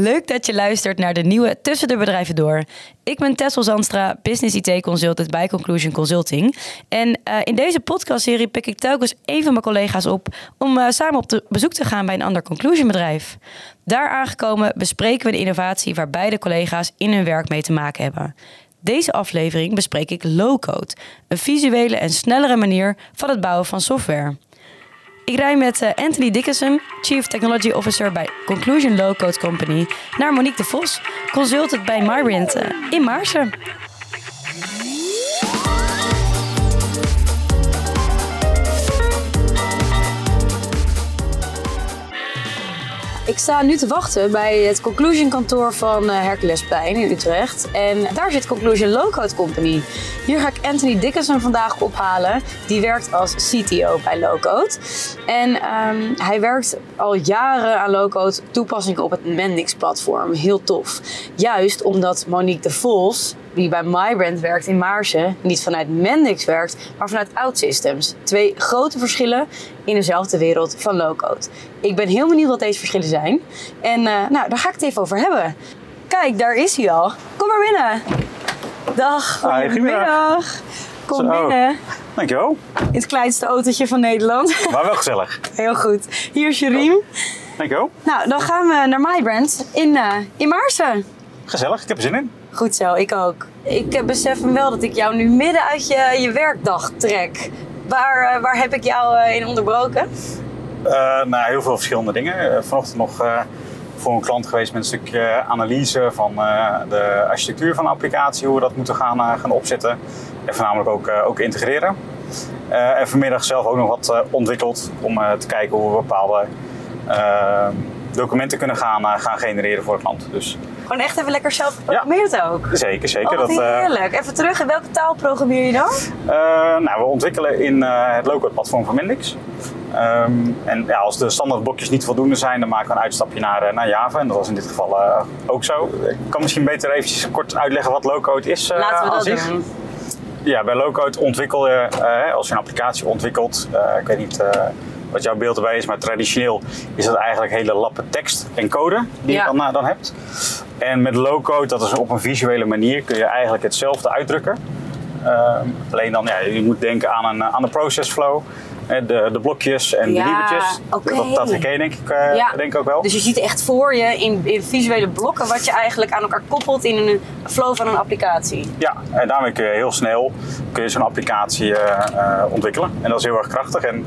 Leuk dat je luistert naar de nieuwe Tussen de Bedrijven Door. Ik ben Tessel Zandstra, Business IT Consultant bij Conclusion Consulting. En uh, in deze podcastserie pik ik telkens een van mijn collega's op om uh, samen op bezoek te gaan bij een ander Conclusion bedrijf. Daar aangekomen bespreken we de innovatie waar beide collega's in hun werk mee te maken hebben. Deze aflevering bespreek ik low-code, een visuele en snellere manier van het bouwen van software. Ik rij met uh, Anthony Dickinson, Chief Technology Officer bij Conclusion Low Code Company, naar Monique de Vos, consultant bij Mybrand uh, in Maarsen. Ik sta nu te wachten bij het Conclusion kantoor van uh, Herculesplein in Utrecht. En daar zit Conclusion Low Code Company. Hier ga ik Anthony Dickinson vandaag ophalen. Die werkt als CTO bij Low Code. En um, hij werkt al jaren aan Low Code toepassingen op het Mendix platform. Heel tof. Juist omdat Monique de Vos die bij MyBrand werkt in Maarsen, niet vanuit Mendix werkt, maar vanuit OutSystems. Twee grote verschillen in dezelfde wereld van low-code. Ik ben heel benieuwd wat deze verschillen zijn. En uh, nou, daar ga ik het even over hebben. Kijk, daar is hij al. Kom maar binnen. Dag, goedemiddag. Kom Zo. binnen. Dankjewel. In het kleinste autootje van Nederland. Maar wel gezellig. Heel goed. Hier is je riem. Dankjewel. Nou, dan gaan we naar MyBrand in, uh, in Maarsen. Gezellig, ik heb er zin in. Goed zo, ik ook. Ik uh, besef me wel dat ik jou nu midden uit je, je werkdag trek. Waar, uh, waar heb ik jou uh, in onderbroken? nou, heel veel verschillende dingen. vanochtend nog voor een klant geweest met een stukje analyse van de architectuur van de applicatie, hoe we dat moeten gaan, gaan opzetten en voornamelijk ook, ook integreren. en vanmiddag zelf ook nog wat ontwikkeld om te kijken hoe we bepaalde documenten kunnen gaan, gaan genereren voor het klant. Dus gewoon echt even lekker zelf geprogrammeerd ja. ook. Zeker, zeker. Oh, dat, heerlijk. Even terug, in welke taal programmeer je dan? Uh, nou, we ontwikkelen in uh, het low-code platform van Mendix. Um, en ja, als de standaard blokjes niet voldoende zijn, dan maken we een uitstapje naar, naar Java. En dat was in dit geval uh, ook zo. Ik kan misschien beter eventjes kort uitleggen wat low-code is. Laten we dat zich. doen. Ja, bij low-code ontwikkel je, als je een applicatie ontwikkelt, ik weet niet wat jouw beeld erbij is, maar traditioneel is dat eigenlijk hele lappen tekst en code die ja. je dan, dan hebt. En met low-code, dat is op een visuele manier, kun je eigenlijk hetzelfde uitdrukken. Uh, alleen dan, ja, je moet denken aan een, aan de process flow. De, de blokjes en ja, de riebertjes. Okay. Dat, dat herken je denk ik, uh, ja. denk ik ook wel. Dus je ziet echt voor je in, in, visuele blokken wat je eigenlijk aan elkaar koppelt in een flow van een applicatie. Ja, en daarmee kun je heel snel kun je zo'n applicatie uh, uh, ontwikkelen. En dat is heel erg krachtig. En,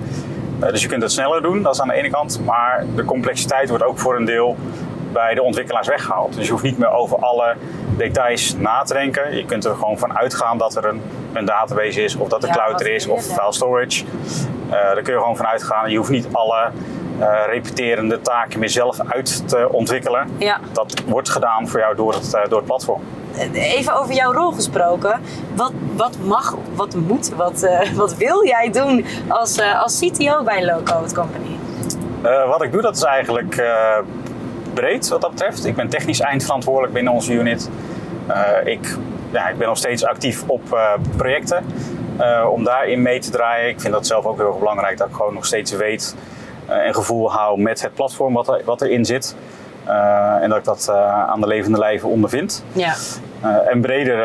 dus je kunt het sneller doen, dat is aan de ene kant. Maar de complexiteit wordt ook voor een deel bij de ontwikkelaars weggehaald. Dus je hoeft niet meer over alle details na te denken. Je kunt er gewoon van uitgaan dat er een, een database is, of dat er ja, cloud er is, of file storage. Uh, daar kun je gewoon van uitgaan. Je hoeft niet alle uh, repeterende taken meer zelf uit te ontwikkelen. Ja. Dat wordt gedaan voor jou door het, uh, door het platform. Even over jouw rol gesproken. Wat, wat mag, wat moet, wat, wat wil jij doen als, als CTO bij Low Code Company? wat ik doe, dat is eigenlijk breed wat dat betreft. Ik ben technisch eindverantwoordelijk binnen onze unit. Ik, ja, ik ben nog steeds actief op projecten om daarin mee te draaien. Ik vind dat zelf ook heel erg belangrijk dat ik gewoon nog steeds weet en gevoel hou met het platform wat, er, wat erin zit. En dat ik dat aan de levende lijve ondervind. Ja. en breder,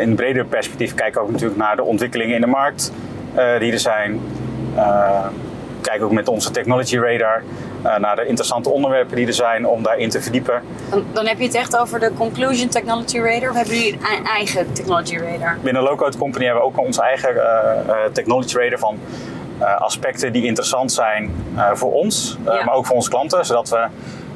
in een breder perspectief kijk ik ook natuurlijk naar de ontwikkelingen in de markt die er zijn. kijk ook met onze technology radar uh, naar de interessante onderwerpen die er zijn om daarin te verdiepen. Dan, dan heb je het echt over de Conclusion Technology Radar of hebben jullie een eigen Technology Radar? Binnen Low Code Company hebben we ook onze eigen uh, Technology Radar van uh, aspecten die interessant zijn voor ons, Ja. maar ook voor onze klanten, zodat we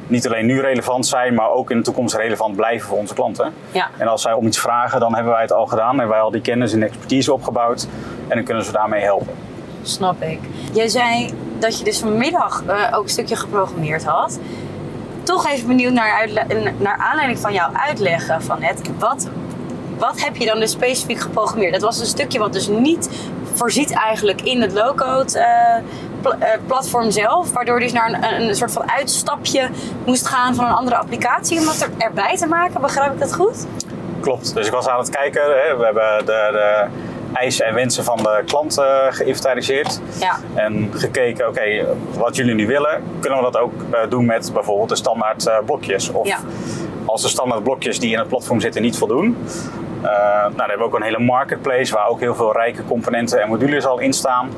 niet alleen nu relevant zijn, maar ook in de toekomst relevant blijven voor onze klanten. Ja. En als zij om iets vragen, dan hebben wij het al gedaan, hebben wij al die kennis en expertise opgebouwd en dan kunnen ze daarmee helpen. Snap ik. Jij zei dat je dus vanmiddag uh, ook een stukje geprogrammeerd had. Toch even benieuwd naar, naar aanleiding van jouw uitleggen van het. Wat, wat heb je dan dus specifiek geprogrammeerd? Dat was een stukje wat dus niet voorziet eigenlijk in het low-code uh, uh, platform zelf. Waardoor je dus naar een, een, soort van uitstapje moest gaan van een andere applicatie. Om dat er, erbij te maken. Begrijp ik dat goed? Klopt. Dus ik was aan het kijken. Hè. We hebben de, de eisen en wensen van de klant uh, geïnventariseerd. Ja. En gekeken, oké, okay, wat jullie nu willen, kunnen we dat ook uh, doen met bijvoorbeeld de standaard uh, blokjes? Of ja. als de standaard blokjes die in het platform zitten niet voldoen. Nou, dan hebben we ook een hele marketplace waar ook heel veel rijke componenten en modules al in staan.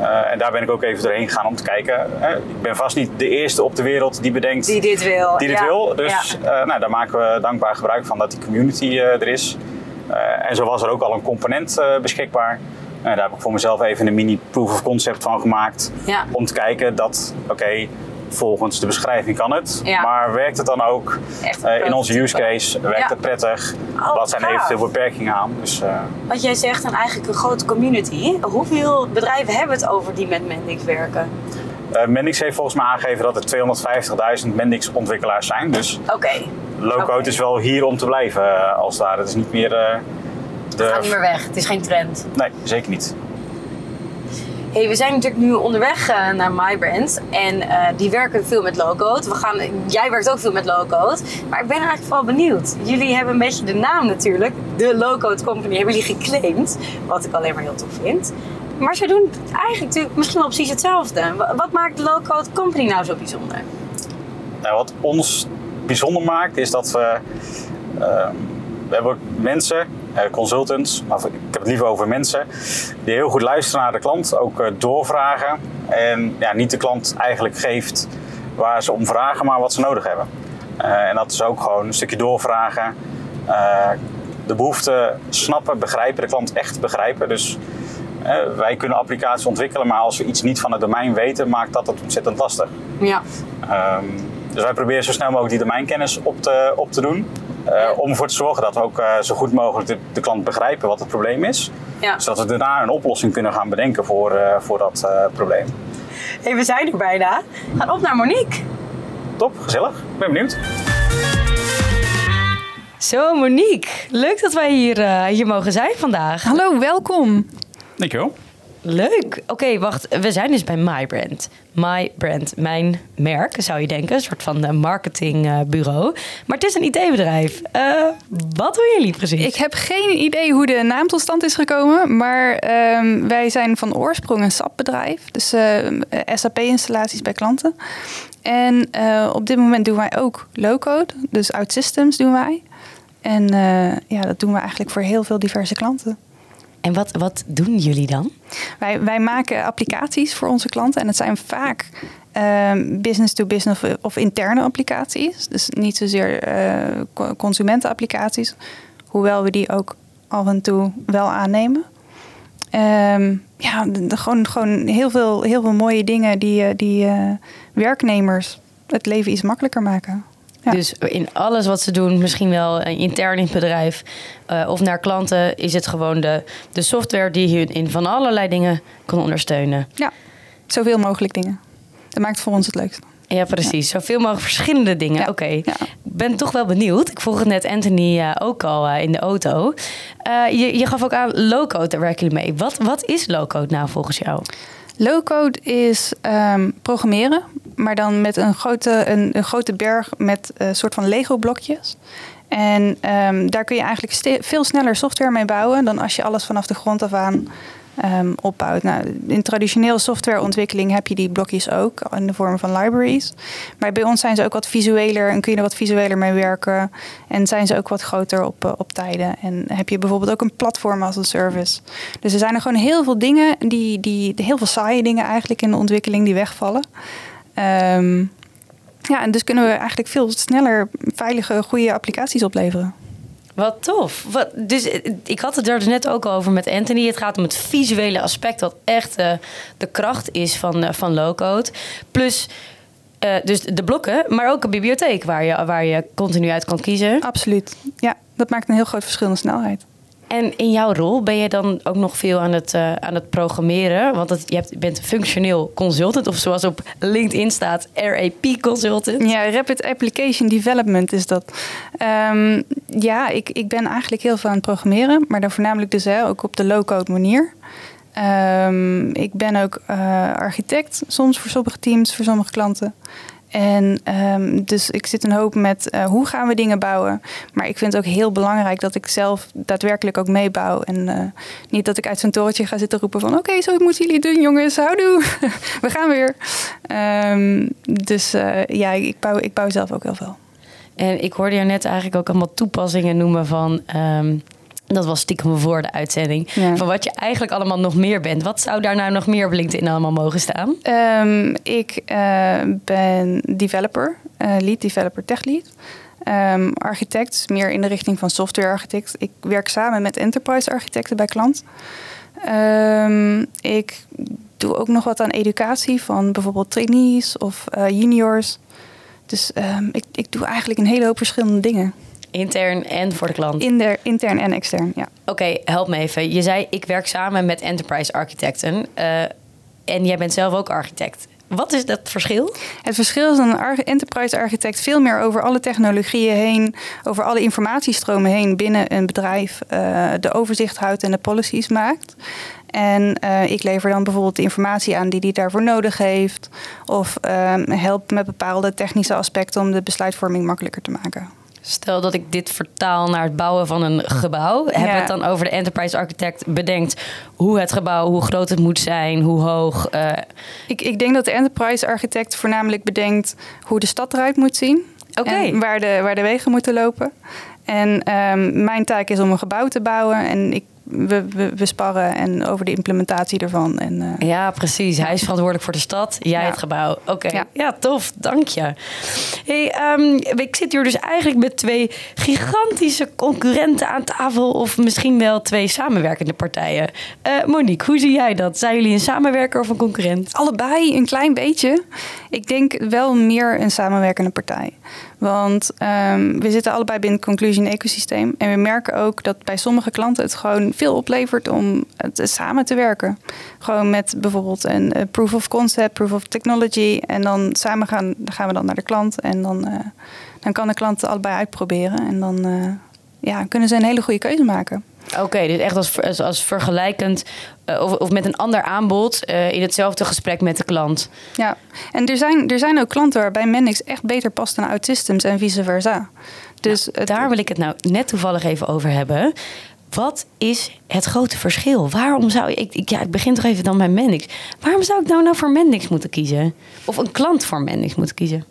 Uh, en daar ben ik ook even doorheen gegaan om te kijken. ik ben vast niet de eerste op de wereld die bedenkt. Die dit wil. Die dit wil. Dus ja. uh, nou, daar maken we dankbaar gebruik van dat die community er is. en zo was er ook al een component beschikbaar. daar heb ik voor mezelf even een mini proof of concept van gemaakt. Ja. Om te kijken dat, oké, volgens de beschrijving kan het. Maar werkt het dan ook uh, in onze use case? Werkt ja. het prettig? Oh, Wat zijn eventueel beperkingen aan? Dus, uh, Wat jij zegt, een eigenlijk een grote community. Hoeveel bedrijven hebben het over die met Mendix werken? Uh, Mendix heeft volgens mij aangegeven dat er 250.000 Mendix ontwikkelaars zijn. Dus okay. low-code okay. is wel hier om te blijven als daar. Het is niet meer... de... Het gaat niet meer weg. Het is geen trend. Nee, zeker niet hey, we zijn natuurlijk nu onderweg uh, naar MyBrand. En uh, die werken veel met low-code. We gaan, jij werkt ook veel met low-code. Maar ik ben eigenlijk wel benieuwd. Jullie hebben een beetje de naam natuurlijk. De low-code company hebben jullie geclaimd. Wat ik alleen maar heel tof vind. Maar ze doen eigenlijk natuurlijk misschien wel precies hetzelfde. Wat maakt de low-code company nou zo bijzonder? Nou, wat ons bijzonder maakt is dat we... Uh, we hebben mensen eh, consultants, maar ik heb het liever over mensen, die heel goed luisteren naar de klant, ook eh, doorvragen en ja, niet de klant eigenlijk geeft waar ze om vragen, maar wat ze nodig hebben. Eh, en dat is ook gewoon een stukje doorvragen, de behoefte snappen, begrijpen, de klant echt begrijpen. Dus wij kunnen applicaties ontwikkelen, maar als we iets niet van het domein weten, maakt dat het ontzettend lastig. Ja. Um, dus wij proberen zo snel mogelijk die domeinkennis op te, op te doen. Uh, om ervoor te zorgen dat we ook uh, zo goed mogelijk de, de, klant begrijpen wat het probleem is. Ja. Zodat we daarna een oplossing kunnen gaan bedenken voor, uh, voor dat probleem. Hey, we zijn er bijna. Gaan op naar Monique. Top, gezellig. Ik ben benieuwd. Zo, Monique. Leuk dat wij hier, hier mogen zijn vandaag. Hallo, welkom. Dankjewel. Leuk. Oké, wacht. We zijn dus bij MyBrand. MyBrand, mijn merk, zou je denken. Een soort van marketingbureau. Maar het is een IT-bedrijf. Uh, wat doen jullie precies? Ik heb geen idee hoe de naam tot stand is gekomen. Maar uh, wij zijn van oorsprong een SAP-bedrijf. Dus uh, SAP-installaties bij klanten. En op dit moment doen wij ook low-code. Dus OutSystems doen wij. En ja, dat doen we eigenlijk voor heel veel diverse klanten. En wat, wat doen jullie dan? Wij, wij maken applicaties voor onze klanten. En het zijn vaak business-to-business of, interne applicaties. Dus niet zozeer uh, consumentenapplicaties. Hoewel we die ook af en toe wel aannemen. Um, ja, gewoon, gewoon heel, veel, heel veel mooie dingen die, eh, die uh, werknemers het leven iets makkelijker maken. Dus in alles wat ze doen, misschien wel intern in het bedrijf uh, of naar klanten, is het gewoon de, de software die je in van allerlei dingen kan ondersteunen. Ja, zoveel mogelijk dingen. Dat maakt voor ons het leukste. Ja, precies. Zoveel mogelijk verschillende dingen. Oké. Ik ben toch wel benieuwd. Ik vroeg het net Anthony uh, ook al uh, in de auto. je, je gaf ook aan low-code, daar werken jullie mee. Wat, wat is low-code nou volgens jou? Low-code is um, programmeren, maar dan met een grote, een, een grote berg met een soort van Lego-blokjes. En um, daar kun je eigenlijk veel sneller software mee bouwen dan als je alles vanaf de grond af aan um, opbouwt. Nou, in traditionele softwareontwikkeling heb je die blokjes ook in de vorm van libraries. Maar bij ons zijn ze ook wat visueler en kun je er wat visueler mee werken. En zijn ze ook wat groter op, uh, op tijden. En heb je bijvoorbeeld ook een platform als een service. Dus er zijn er gewoon heel veel dingen, die, die, heel veel saaie dingen eigenlijk in de ontwikkeling die wegvallen. Um, ja, en dus kunnen we eigenlijk veel sneller veilige, goede applicaties opleveren. Wat tof. Dus eh, ik had het er net ook over met Anthony. Het gaat om het visuele aspect, wat echt uh, de kracht is van, uh, van low-code. Plus dus de blokken, maar ook een bibliotheek waar je, waar je continu uit kan kiezen. Absoluut. Ja, dat maakt een heel groot verschil in snelheid. En in jouw rol ben je dan ook nog veel aan het, uh, aan het programmeren? Want je, hebt, bent functioneel consultant, of zoals op LinkedIn staat, RAP consultant. Ja, Rapid Application Development is dat. Um, ja, ik, ik ben eigenlijk heel veel aan het programmeren, maar dan voornamelijk dus hè, ook op de low-code manier. Um, ik ben ook uh, architect, soms voor sommige teams, voor sommige klanten. En um, dus ik zit een hoop met uh, hoe gaan we dingen bouwen. Maar ik vind het ook heel belangrijk dat ik zelf daadwerkelijk ook meebouw. En uh, niet dat ik uit zo'n torentje ga zitten roepen van... oké, zo moeten jullie doen jongens, houdoe. we gaan weer. Um, dus uh, ja, ik bouw, ik bouw zelf ook heel veel. En ik hoorde je net eigenlijk ook allemaal toepassingen noemen van. ehm, dat was stiekem voor de uitzending. Ja. Van wat je eigenlijk allemaal nog meer bent. Wat zou daar nou nog meer op LinkedIn allemaal mogen staan? Ehm, ik eh, ben developer, eh, lead developer, tech lead. Ehm, architect, meer in de richting van software architect. Ik werk samen met enterprise architecten bij klant. Ehm, ik doe ook nog wat aan educatie van bijvoorbeeld trainees of eh, juniors. Dus ik, ik doe eigenlijk een hele hoop verschillende dingen. Intern en voor de klant. In de, intern en extern, ja. Oké, help me even. Je zei, ik werk samen met enterprise architecten. eh, en jij bent zelf ook architect. Wat is dat verschil? Het verschil is dat een enterprise architect veel meer over alle technologieën heen, over alle informatiestromen heen binnen een bedrijf eh, de overzicht houdt en de policies maakt. En eh, ik lever dan bijvoorbeeld de informatie aan die hij daarvoor nodig heeft. Of ehm, help met bepaalde technische aspecten om de besluitvorming makkelijker te maken. Stel dat ik dit vertaal naar het bouwen van een gebouw. Hebben we Ja. het dan over de enterprise architect bedenkt hoe het gebouw, hoe groot het moet zijn, hoe hoog. eh, Ik, ik denk dat de enterprise architect voornamelijk bedenkt hoe de stad eruit moet zien. Oké. Waar de, waar de wegen moeten lopen. En ehm, mijn taak is om een gebouw te bouwen. En ik, we, we, we sparren en over de implementatie ervan. En, eh, Ja, precies. Hij is verantwoordelijk voor de stad, jij Ja. het gebouw. Oké, ja. Ja. tof. Dank je. Hey, ehm, ik zit hier dus eigenlijk met twee gigantische concurrenten aan tafel... of misschien wel twee samenwerkende partijen. Eh, Monique, hoe zie jij dat? Zijn jullie een samenwerker of een concurrent? Allebei een klein beetje. Ik denk wel meer een samenwerkende partij. Want ehm, we zitten allebei binnen het Conclusion ecosysteem. En we merken ook dat bij sommige klanten het gewoon veel oplevert om het samen te werken. Gewoon met bijvoorbeeld een eh, proof of concept, proof of technology. En dan samen gaan, gaan we dan naar de klant. En dan, eh, dan kan de klant het allebei uitproberen. En dan eh, ja, kunnen ze een hele goede keuze maken. Oké, dus echt als, als, als vergelijkend eh, of, of met een ander aanbod eh, in hetzelfde gesprek met de klant. Ja, en er zijn, er zijn ook klanten waarbij Mendix echt beter past dan OutSystems en vice versa. Dus het- Daar wil ik het nou net toevallig even over hebben. Wat is het grote verschil? Waarom zou ik, ik ja, ik begin toch even dan bij Mendix. Waarom zou ik nou nou voor Mendix moeten kiezen? Of een klant voor Mendix moeten kiezen?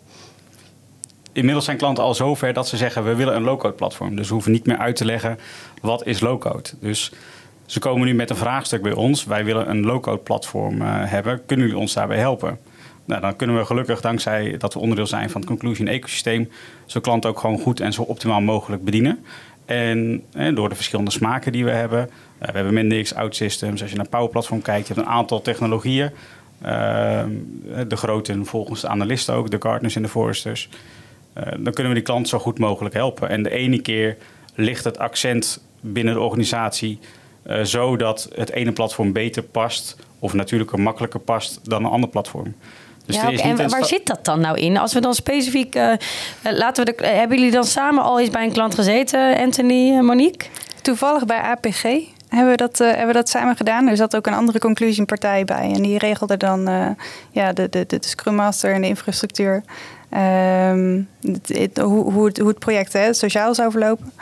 Inmiddels zijn klanten al zover dat ze zeggen: we willen een low-code platform. Dus we hoeven niet meer uit te leggen wat is low-code. Dus ze komen nu met een vraagstuk bij ons: wij willen een low-code platform eh, hebben. Kunnen jullie ons daarbij helpen? Nou, dan kunnen we gelukkig, dankzij dat we onderdeel zijn van het Conclusion ecosysteem, zo'n klant ook gewoon goed en zo optimaal mogelijk bedienen. En door de verschillende smaken die we hebben. eh, we hebben Mendix, OutSystems. Als je naar Power Platform kijkt, je hebt een aantal technologieën. Ehm, de grote volgens de analisten ook, de Gartners en de Foresters. Eh, dan kunnen we die klant zo goed mogelijk helpen. En de ene keer ligt het accent binnen de organisatie eh, zo dat het ene platform beter past, of natuurlijk een makkelijker past dan een ander platform. Dus ja, er en waar sta- zit dat dan nou in? Als we dan specifiek. eh, eh, laten we de, eh, hebben jullie dan samen al eens bij een klant gezeten, Anthony en Monique? Toevallig bij APG hebben we dat, eh, hebben we dat samen gedaan. Er zat ook een andere conclusion partij bij. En die regelde dan eh, ja, de, de, de Scrum Master en de infrastructuur. Ehm, hoe, hoe, het, hoe het project hè, sociaal zou verlopen.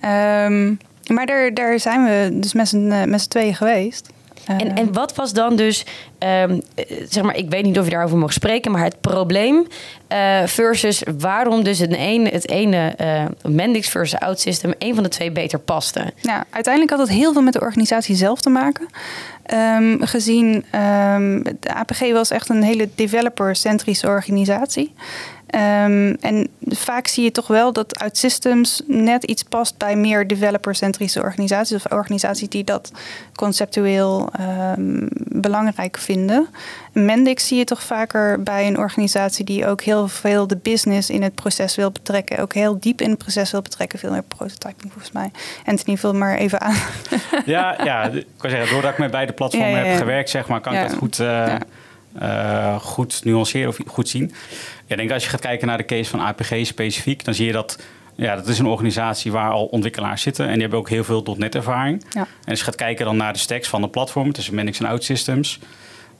Ehm, maar daar, daar zijn we dus met eh, met z'n tweeën geweest. En, en wat was dan dus, ehm, eh, zeg maar, ik weet niet of je daarover mag spreken, maar het probleem eh, versus waarom dus het ene, het ene eh, Mendix versus OutSystem, een van de twee beter paste. Nou, uiteindelijk had het heel veel met de organisatie zelf te maken. Ehm, gezien ehm, de APG was echt een hele developer-centrische organisatie. Ehm, en vaak zie je toch wel dat OutSystems net iets past bij meer developer-centrische organisaties. Of organisaties die dat conceptueel ehm, belangrijk vinden. Mendix zie je toch vaker bij een organisatie die ook heel veel de business in het proces wil betrekken. Ook heel diep in het proces wil betrekken. Veel meer prototyping volgens mij. Anthony, vul maar even aan. Ja, ja, ik kan zeggen, doordat ik met beide platformen Ja, ja, ja. heb gewerkt, zeg maar, kan ik dat goed, eh, Eh, goed nuanceren of goed zien. Ik denk als je gaat kijken naar de case van APG specifiek, dan zie je dat ja, dat is een organisatie waar al ontwikkelaars zitten en die hebben ook heel veel .NET ervaring. Ja. En als je gaat kijken dan naar de stacks van de platform tussen Mendix en OutSystems.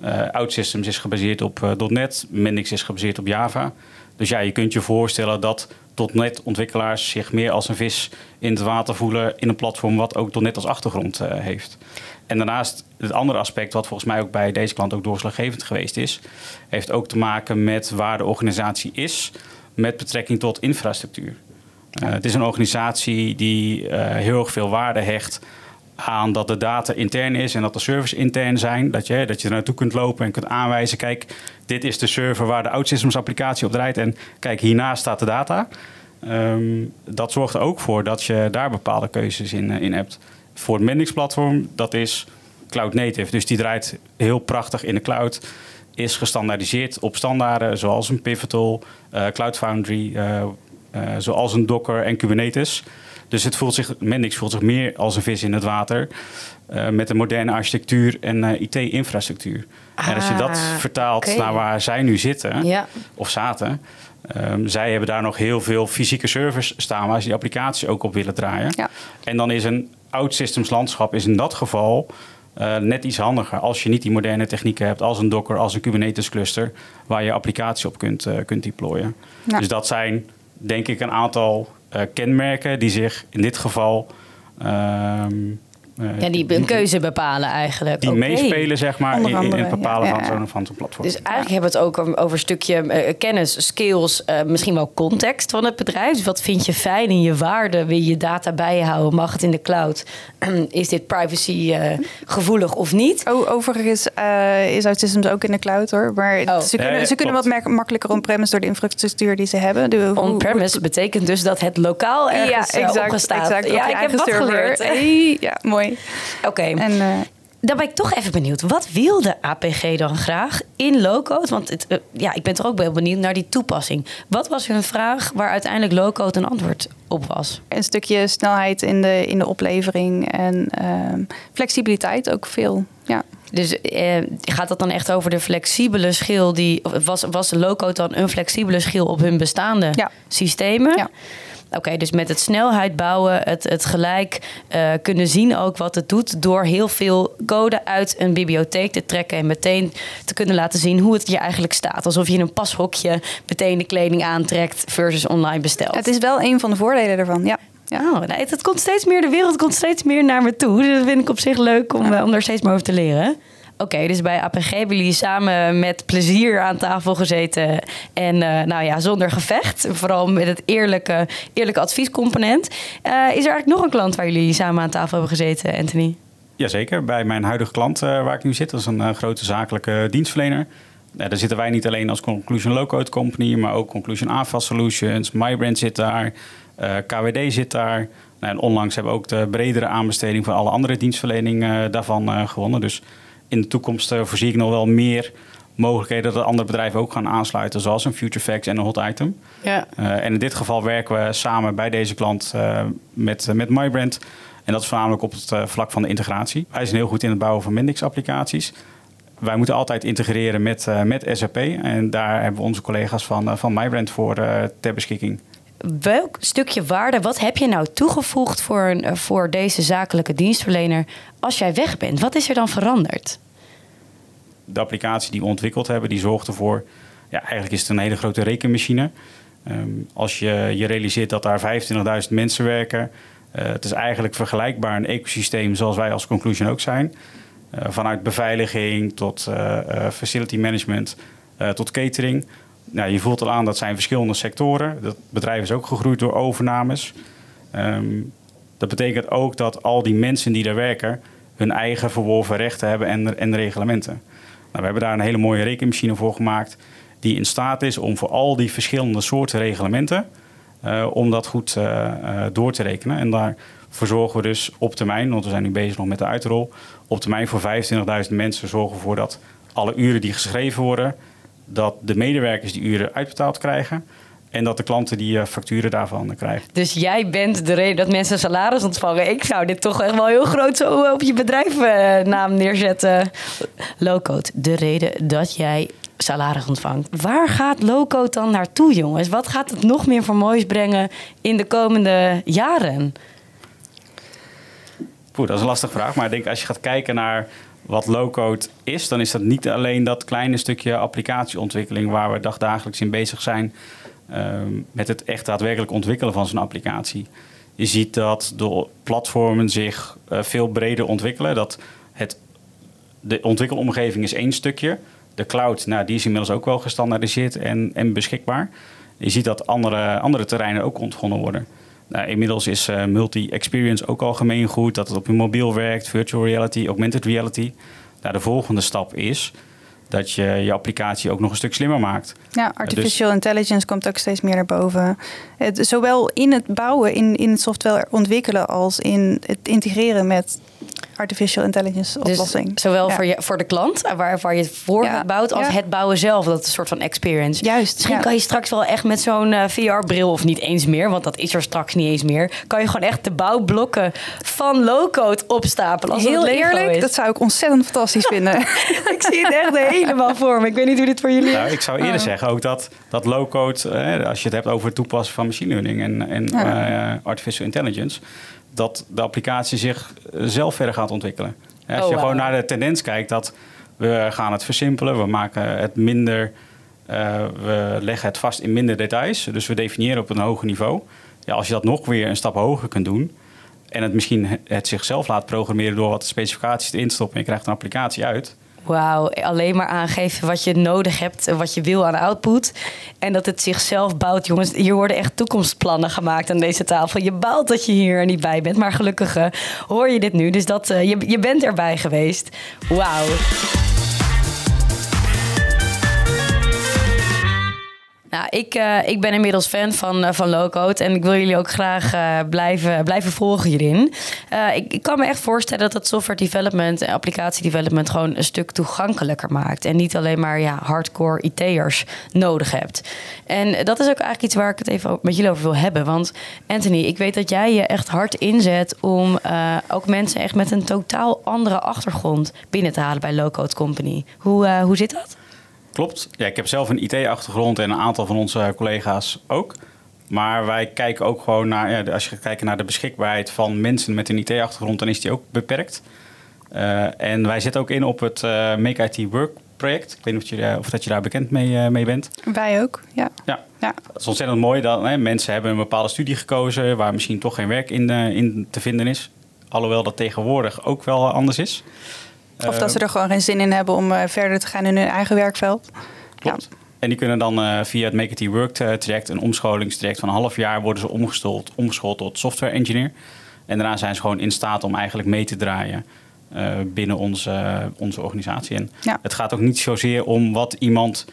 eh OutSystems is gebaseerd op eh, .NET, Mendix is gebaseerd op Java. Dus ja, je kunt je voorstellen dat .NET-ontwikkelaars zich meer als een vis in het water voelen in een platform wat ook .NET als achtergrond heeft. En daarnaast het andere aspect, wat volgens mij ook bij deze klant ook doorslaggevend geweest is, heeft ook te maken met waar de organisatie is. met betrekking tot infrastructuur. Uh, het is een organisatie die heel erg veel waarde hecht aan dat de data intern is en dat de servers intern zijn. Dat je, dat je er naartoe kunt lopen en kunt aanwijzen: kijk, dit is de server waar de OutSystems applicatie op draait. En kijk, hiernaast staat de data. Um, dat zorgt er ook voor dat je daar bepaalde keuzes in, in hebt. Voor het Mendix-platform, dat is cloud native. Dus die draait heel prachtig in de cloud. Is gestandaardiseerd op standaarden zoals een Pivotal, uh, Cloud Foundry, uh, uh, zoals een Docker en Kubernetes. Dus het voelt zich, Mendix voelt zich meer als een vis in het water. Met een moderne architectuur en IT-infrastructuur. en als je dat ah, vertaalt okay. naar waar zij nu zitten, ja. of zaten. Um, zij hebben daar nog heel veel fysieke servers staan waar ze die applicaties ook op willen draaien. Ja. En dan is een oud systems landschap is in dat geval uh, net iets handiger. Als je niet die moderne technieken hebt als een Docker, als een Kubernetes cluster, waar je applicatie op kunt, kunt deployen. Ja. Dus dat zijn denk ik een aantal uh, kenmerken die zich in dit geval. Uh, ja, die een keuze bepalen eigenlijk. Die okay. meespelen, zeg maar, in, in, het bepalen ja, ja. van zo'n van zo platform. Dus eigenlijk hebben we het ook over een stukje uh, kennis, skills, uh, misschien wel context van het bedrijf. Dus wat vind je fijn in je waarde? Wil je data bijhouden? Mag het in de cloud? is dit privacy uh, gevoelig of niet? Oh, overigens is OutSystems ook in de cloud hoor. Maar oh. ze kunnen, ze kunnen wat makkelijker on-premise door de infrastructuur die ze hebben. On-premise betekent dus dat het lokaal ergens ja, exact, opgestaat. Exact, ja, ik heb wat geleerd. Hey, ja, mooi. Oké. Okay. Uh, dan ben ik toch even benieuwd. Wat wil de APG dan graag in low-code? Want het, uh, ja, ik ben toch ook wel benieuwd naar die toepassing. Wat was hun vraag waar uiteindelijk low-code een antwoord op was? Een stukje snelheid in de, in de oplevering en uh, flexibiliteit ook veel. Ja. Dus eh, gaat dat dan echt over de flexibele schil die. Was, was low-code dan een flexibele schil op hun bestaande ja. systemen? Ja. Oké, dus met het snelheid bouwen, het, het gelijk uh, kunnen zien ook wat het doet. Door heel veel code uit een bibliotheek te trekken en meteen te kunnen laten zien hoe het je eigenlijk staat. Alsof je in een pashokje meteen de kleding aantrekt versus online bestelt. Het is wel een van de voordelen ervan, ja. Ja. Oh, nee, het komt steeds meer, de wereld komt steeds meer naar me toe. Dus dat vind ik op zich leuk om, ja. om daar steeds meer over te leren. Oké, dus bij APG hebben jullie samen met plezier aan tafel gezeten. En uh, nou ja, zonder gevecht. Vooral met het eerlijke, eerlijke adviescomponent. Uh, is er eigenlijk nog een klant waar jullie samen aan tafel hebben gezeten, Anthony? Jazeker, bij mijn huidige klant uh, waar ik nu zit. Dat is een grote zakelijke dienstverlener. Daar zitten wij niet alleen als Conclusion Low Code Company, maar ook Conclusion AFAS Solutions. MyBrand zit daar, KWD zit daar. En onlangs hebben we ook de bredere aanbesteding van alle andere dienstverlening daarvan gewonnen. Dus in de toekomst voorzie ik nog wel meer mogelijkheden dat andere bedrijven ook gaan aansluiten, zoals een Future Facts en een Hot Item. Ja. Uh, en in dit geval werken we samen bij deze klant uh, met, met MyBrand. En dat is voornamelijk op het vlak van de integratie. Wij zijn heel goed in het bouwen van Mendix-applicaties. Wij moeten altijd integreren met, met SAP. En daar hebben we onze collega's van, van MyBrand voor ter beschikking. Welk stukje waarde, wat heb je nou toegevoegd voor, voor deze zakelijke dienstverlener als jij weg bent? Wat is er dan veranderd? De applicatie die we ontwikkeld hebben, die zorgt ervoor... Ja, eigenlijk is het een hele grote rekenmachine. Um, als je, je realiseert dat daar 25.000 mensen werken... Uh, het is eigenlijk vergelijkbaar een ecosysteem zoals wij als Conclusion ook zijn. Uh, vanuit beveiliging tot uh, facility management tot catering nou, je voelt al aan dat zijn verschillende sectoren. Dat bedrijf is ook gegroeid door overnames. Um, dat betekent ook dat al die mensen die daar werken hun eigen verworven rechten hebben en, en reglementen. Nou, we hebben daar een hele mooie rekenmachine voor gemaakt die in staat is om voor al die verschillende soorten reglementen om dat goed door te rekenen. En daarvoor zorgen we dus op termijn, want we zijn nu bezig nog met de uitrol, op termijn voor 25.000 mensen zorgen ervoor dat alle uren die geschreven worden dat de medewerkers die uren uitbetaald krijgen. En dat de klanten die uh, facturen daarvan krijgen. Dus jij bent de reden dat mensen salaris ontvangen. Ik zou dit toch echt wel heel groot zo op je bedrijfnaam uh, neerzetten. Lowcode, de reden dat jij salaris ontvangt. Waar gaat Lowcode dan naartoe, jongens? Wat gaat het nog meer voor moois brengen in de komende jaren? Poeh, dat is een lastige vraag. Maar ik denk als je gaat kijken naar wat low-code is, dan is dat niet alleen dat kleine stukje applicatieontwikkeling waar we dagdagelijks in bezig zijn ehm, met het echt daadwerkelijk ontwikkelen van zo'n applicatie. Je ziet dat de platformen zich uh, veel breder ontwikkelen. Dat het, de ontwikkelomgeving is één stukje. De cloud, nou, die is inmiddels ook wel gestandaardiseerd en, en beschikbaar. Je ziet dat andere, andere terreinen ook ontgonnen worden. Nou, inmiddels is uh, multi-experience ook al gemeengoed, dat het op je mobiel werkt, virtual reality, augmented reality. Nou, de volgende stap is dat je je applicatie ook nog een stuk slimmer maakt. Ja, artificial dus- intelligence komt ook steeds meer naar boven. Het, zowel in het bouwen, in, in het software ontwikkelen, als in het integreren met artificial intelligence dus oplossing. Dus zowel voor, je, voor de klant, eh, waar, waar je het voor bouwt, als het bouwen zelf. Dat is een soort van experience. Juist. Misschien kan je straks wel echt met zo'n uh, eh, VR-bril, of niet eens meer, want dat is er straks niet eens meer. Kan je gewoon echt de bouwblokken van low-code opstapelen. Als Heel eerlijk, is. dat zou ik ontzettend fantastisch vinden. ik zie het echt helemaal voor me. Ik weet niet hoe dit voor jullie is. Nou, ik zou eerder oh. zeggen ook dat, dat low-code, eh, als je het hebt over het toepassen van machine learning en, en uh, artificial intelligence, dat de applicatie zich zelf verder gaat ontwikkelen. Als oh, je gewoon naar de tendens kijkt dat we gaan het versimpelen, we maken het minder, uh, we leggen het vast in minder details. Dus we definiëren op een hoger niveau. Ja, als je dat nog weer een stap hoger kunt doen en het misschien het zichzelf laat programmeren door wat specificaties erin te stoppen en je krijgt een applicatie uit Wauw, alleen maar aangeven wat je nodig hebt en wat je wil aan output. En dat het zichzelf bouwt. Jongens, hier worden echt toekomstplannen gemaakt aan deze tafel. Je baalt dat je hier niet bij bent, maar gelukkig uh, hoor je dit nu. Dus dat, uh, je, je bent erbij geweest. Wauw. Nou, ik, uh, ik ben inmiddels fan van, uh, van Low Code en ik wil jullie ook graag uh, blijven, blijven volgen hierin. Ik, ik, kan me echt voorstellen dat het software development en applicatie development gewoon een stuk toegankelijker maakt. En niet alleen maar ja, hardcore IT'ers nodig hebt. En dat is ook eigenlijk iets waar ik het even met jullie over wil hebben. Want Anthony, ik weet dat jij je echt hard inzet om ook mensen echt met een totaal andere achtergrond binnen te halen bij Low Code Company. Hoe, hoe zit dat? Klopt. Ja, ik heb zelf een IT-achtergrond en een aantal van onze collega's ook. Maar wij kijken ook gewoon naar, ja, als je gaat kijken naar de beschikbaarheid van mensen met een IT-achtergrond, dan is die ook beperkt. Uh, en wij zitten ook in op het uh, Make IT Work project. Ik weet niet of, je, of dat je daar bekend mee, uh, mee bent. Wij ook, ja. ja. ja. Het is ontzettend mooi dat hè, mensen hebben een bepaalde studie gekozen waar misschien toch geen werk in, in te vinden is. Alhoewel dat tegenwoordig ook wel anders is. Of dat ze er gewoon geen zin in hebben om eh, verder te gaan in hun eigen werkveld. Klopt. Ja. En die kunnen dan uh, via het Make It Work traject, een omscholingstraject van een half jaar, worden ze omgeschoold, omgeschoold tot software engineer. En daarna zijn ze gewoon in staat om eigenlijk mee te draaien uh, binnen onze, onze organisatie. En ja. het gaat ook niet zozeer om wat iemand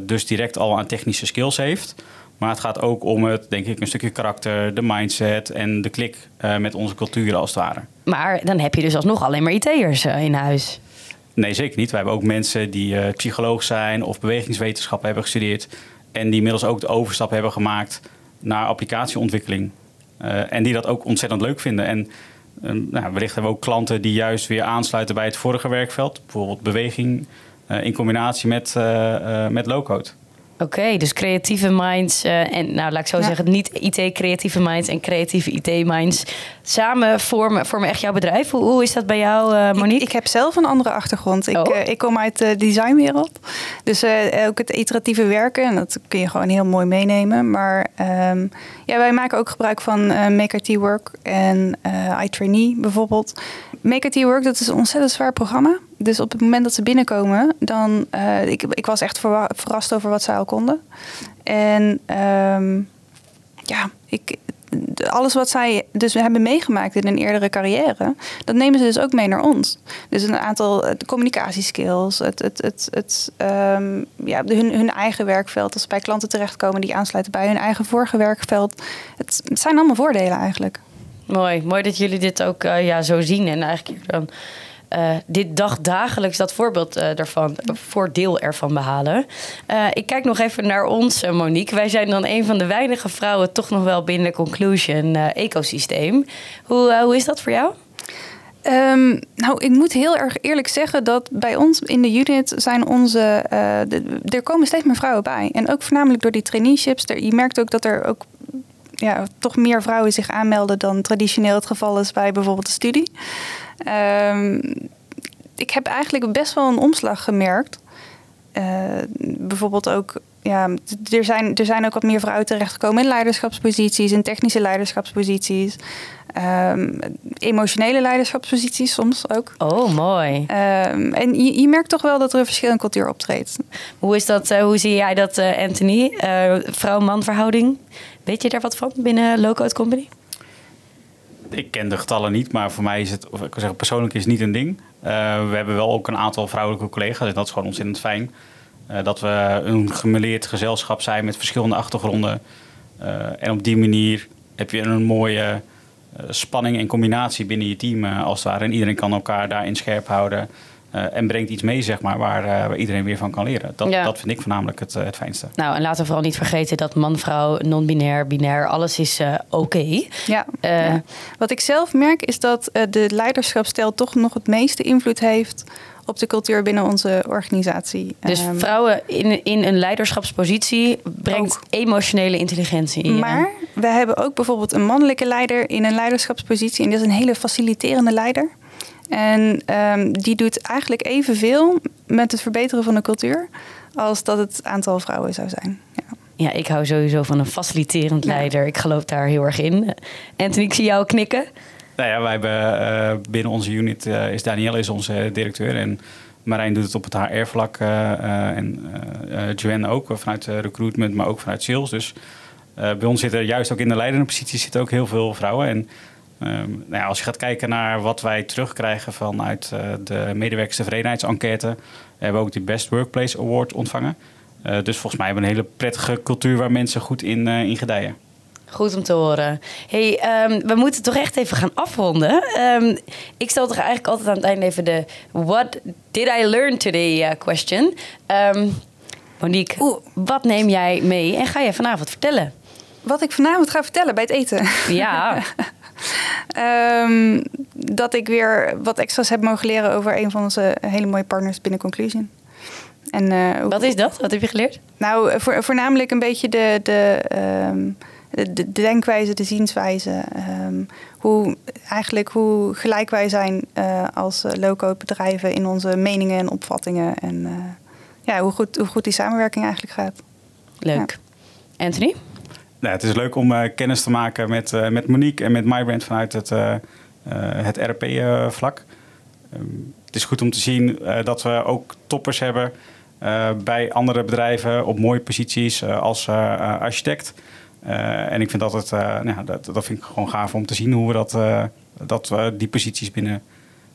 dus direct al aan technische skills heeft. Maar het gaat ook om het, denk ik, een stukje karakter, de mindset en de klik uh, met onze cultuur als het ware. Maar dan heb je dus alsnog alleen maar IT'ers uh, in huis. Nee, zeker niet. We hebben ook mensen die uh, psycholoog zijn of bewegingswetenschappen hebben gestudeerd. En die inmiddels ook de overstap hebben gemaakt naar applicatieontwikkeling. en die dat ook ontzettend leuk vinden. En nou, wellicht hebben we ook klanten die juist weer aansluiten bij het vorige werkveld. Bijvoorbeeld beweging in combinatie met, met low-code. Oké, dus creatieve minds uh, en nou laat ik zo zeggen, niet IT-creatieve minds en creatieve IT-minds samen vormen, vormen echt jouw bedrijf. Hoe, hoe is dat bij jou, uh, Monique? Ik, ik, heb zelf een andere achtergrond. Ik, uh, ik kom uit de designwereld. Dus ook het iteratieve werken, en dat kun je gewoon heel mooi meenemen. Maar um, ja, wij maken ook gebruik van Make IT Work en iTrainee bijvoorbeeld. Make IT Work, dat is een ontzettend zwaar programma. Dus op het moment dat ze binnenkomen, dan. Uh, ik, ik was echt verrast over wat zij al konden. En um, ja, ik, alles wat zij dus hebben meegemaakt in een eerdere carrière, dat nemen ze dus ook mee naar ons. Dus een aantal communicatieskills, het, het, het, um, ja, hun, hun eigen werkveld, als ze bij klanten terechtkomen die aansluiten bij hun eigen vorige werkveld. Het, zijn allemaal voordelen eigenlijk. Mooi, mooi dat jullie dit ook uh, ja, zo zien en eigenlijk dan uh, dit dag dagelijks dat voorbeeld uh, ervan, voordeel ervan behalen. Uh, ik kijk nog even naar ons, Monique. Wij zijn dan een van de weinige vrouwen toch nog wel binnen Conclusion ecosysteem. Hoe, hoe is dat voor jou? Um, nou, ik moet heel erg eerlijk zeggen dat bij ons in de unit zijn onze. Er komen steeds meer vrouwen bij. En ook voornamelijk door die traineeships. Je merkt ook dat er ook ja, toch meer vrouwen zich aanmelden dan traditioneel het geval is bij bijvoorbeeld de studie. Um, ik heb eigenlijk best wel een omslag gemerkt. Uh, bijvoorbeeld ook ja, er, zijn, er zijn ook wat meer vrouwen terechtgekomen in leiderschapsposities, in technische leiderschapsposities. Ehm, emotionele leiderschapsposities soms ook. Oh, mooi. Ehm, en je, je, merkt toch wel dat er een verschil in cultuur optreedt. Hoe, is dat, uh, hoe zie jij dat, uh, Anthony? Uh, Vrouw-man verhouding. Weet je daar wat van binnen Low Code Company? Ik ken de getallen niet, maar voor mij is het, of ik kan zeggen, persoonlijk is het niet een ding. we hebben wel ook een aantal vrouwelijke collega's en dat is gewoon ontzettend fijn. dat we een gemeleerd gezelschap zijn met verschillende achtergronden. en op die manier heb je een mooie eh, spanning en combinatie binnen je team eh, als het ware. En iedereen kan elkaar daarin scherp houden. Uh, en brengt iets mee, zeg maar, waar, uh, waar, iedereen weer van kan leren. Dat, ja. dat vind ik voornamelijk het, uh, het fijnste. Nou, en laten we vooral niet vergeten dat man, vrouw, non-binair, binair, alles is oké. Okay. Ja. ja. Wat ik zelf merk is dat de leiderschapstijl toch nog het meeste invloed heeft op de cultuur binnen onze organisatie. Dus um, vrouwen in, in een leiderschapspositie brengt ook. emotionele intelligentie. Maar we hebben ook bijvoorbeeld een mannelijke leider in een leiderschapspositie. En dat is een hele faciliterende leider. En um, die doet eigenlijk evenveel met het verbeteren van de cultuur als dat het aantal vrouwen zou zijn. Ja. Ja, ik hou sowieso van een faciliterend leider. Ja. Ik geloof daar heel erg in. Anthony, ik zie jou knikken. Nou ja, wij hebben uh, binnen onze unit uh, is Danielle is onze directeur en Marijn doet het op het HR-vlak uh, en Joanne ook vanuit recruitment, maar ook vanuit sales. Dus bij ons zitten juist ook in de leidende positie zitten ook heel veel vrouwen. En um, nou ja, als je gaat kijken naar wat wij terugkrijgen vanuit de medewerkerstevredenheidsenquête, hebben we ook de Best Workplace Award ontvangen. dus volgens mij hebben we een hele prettige cultuur waar mensen goed in, in gedijen. Goed om te horen. hey, um, we moeten toch echt even gaan afronden. Um, ik stel toch eigenlijk altijd aan het einde even de What did I learn today uh, question. Um, Monique, Oeh. wat neem jij mee en ga je vanavond vertellen? Wat ik vanavond ga vertellen bij het eten? Ja. dat ik weer wat extra's heb mogen leren over een van onze hele mooie partners binnen Conclusion. En, uh, wat is dat? Wat heb je geleerd? Nou, voor, voornamelijk een beetje de, de de, denkwijze, de zienswijze. Um, hoe, eigenlijk hoe gelijk wij zijn uh, als low-code bedrijven in onze meningen en opvattingen. En uh, ja, hoe goed, hoe goed die samenwerking eigenlijk gaat. Leuk. Ja. Anthony? Nou, het is leuk om kennis te maken met, met Monique en met MyBrand vanuit het, het RP-vlak. Um, het is goed om te zien dat we ook toppers hebben bij andere bedrijven op mooie posities als architect. Uh, en ik vind dat, het, uh, nou, dat, dat vind ik gewoon gaaf om te zien hoe we dat, uh, dat we die posities binnen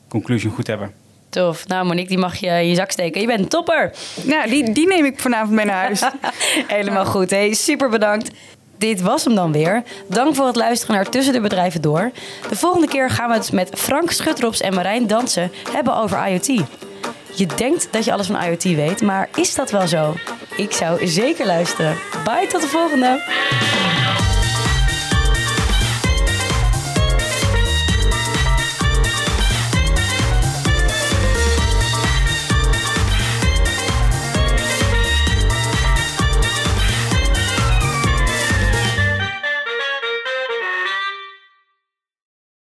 Conclusion goed hebben. Tof. Nou, Monique, die mag je in je zak steken. Je bent een topper. Nou, die, die neem ik vanavond mee naar huis. Helemaal goed. Hey, super bedankt. Dit was hem dan weer. Dank voor het luisteren naar Tussen de Bedrijven Door. De volgende keer gaan we het met Frank Schutrops en Marijn Dansen hebben over IoT. Je denkt dat je alles van IoT weet, maar is dat wel zo? Ik zou zeker luisteren. Bye, tot de volgende!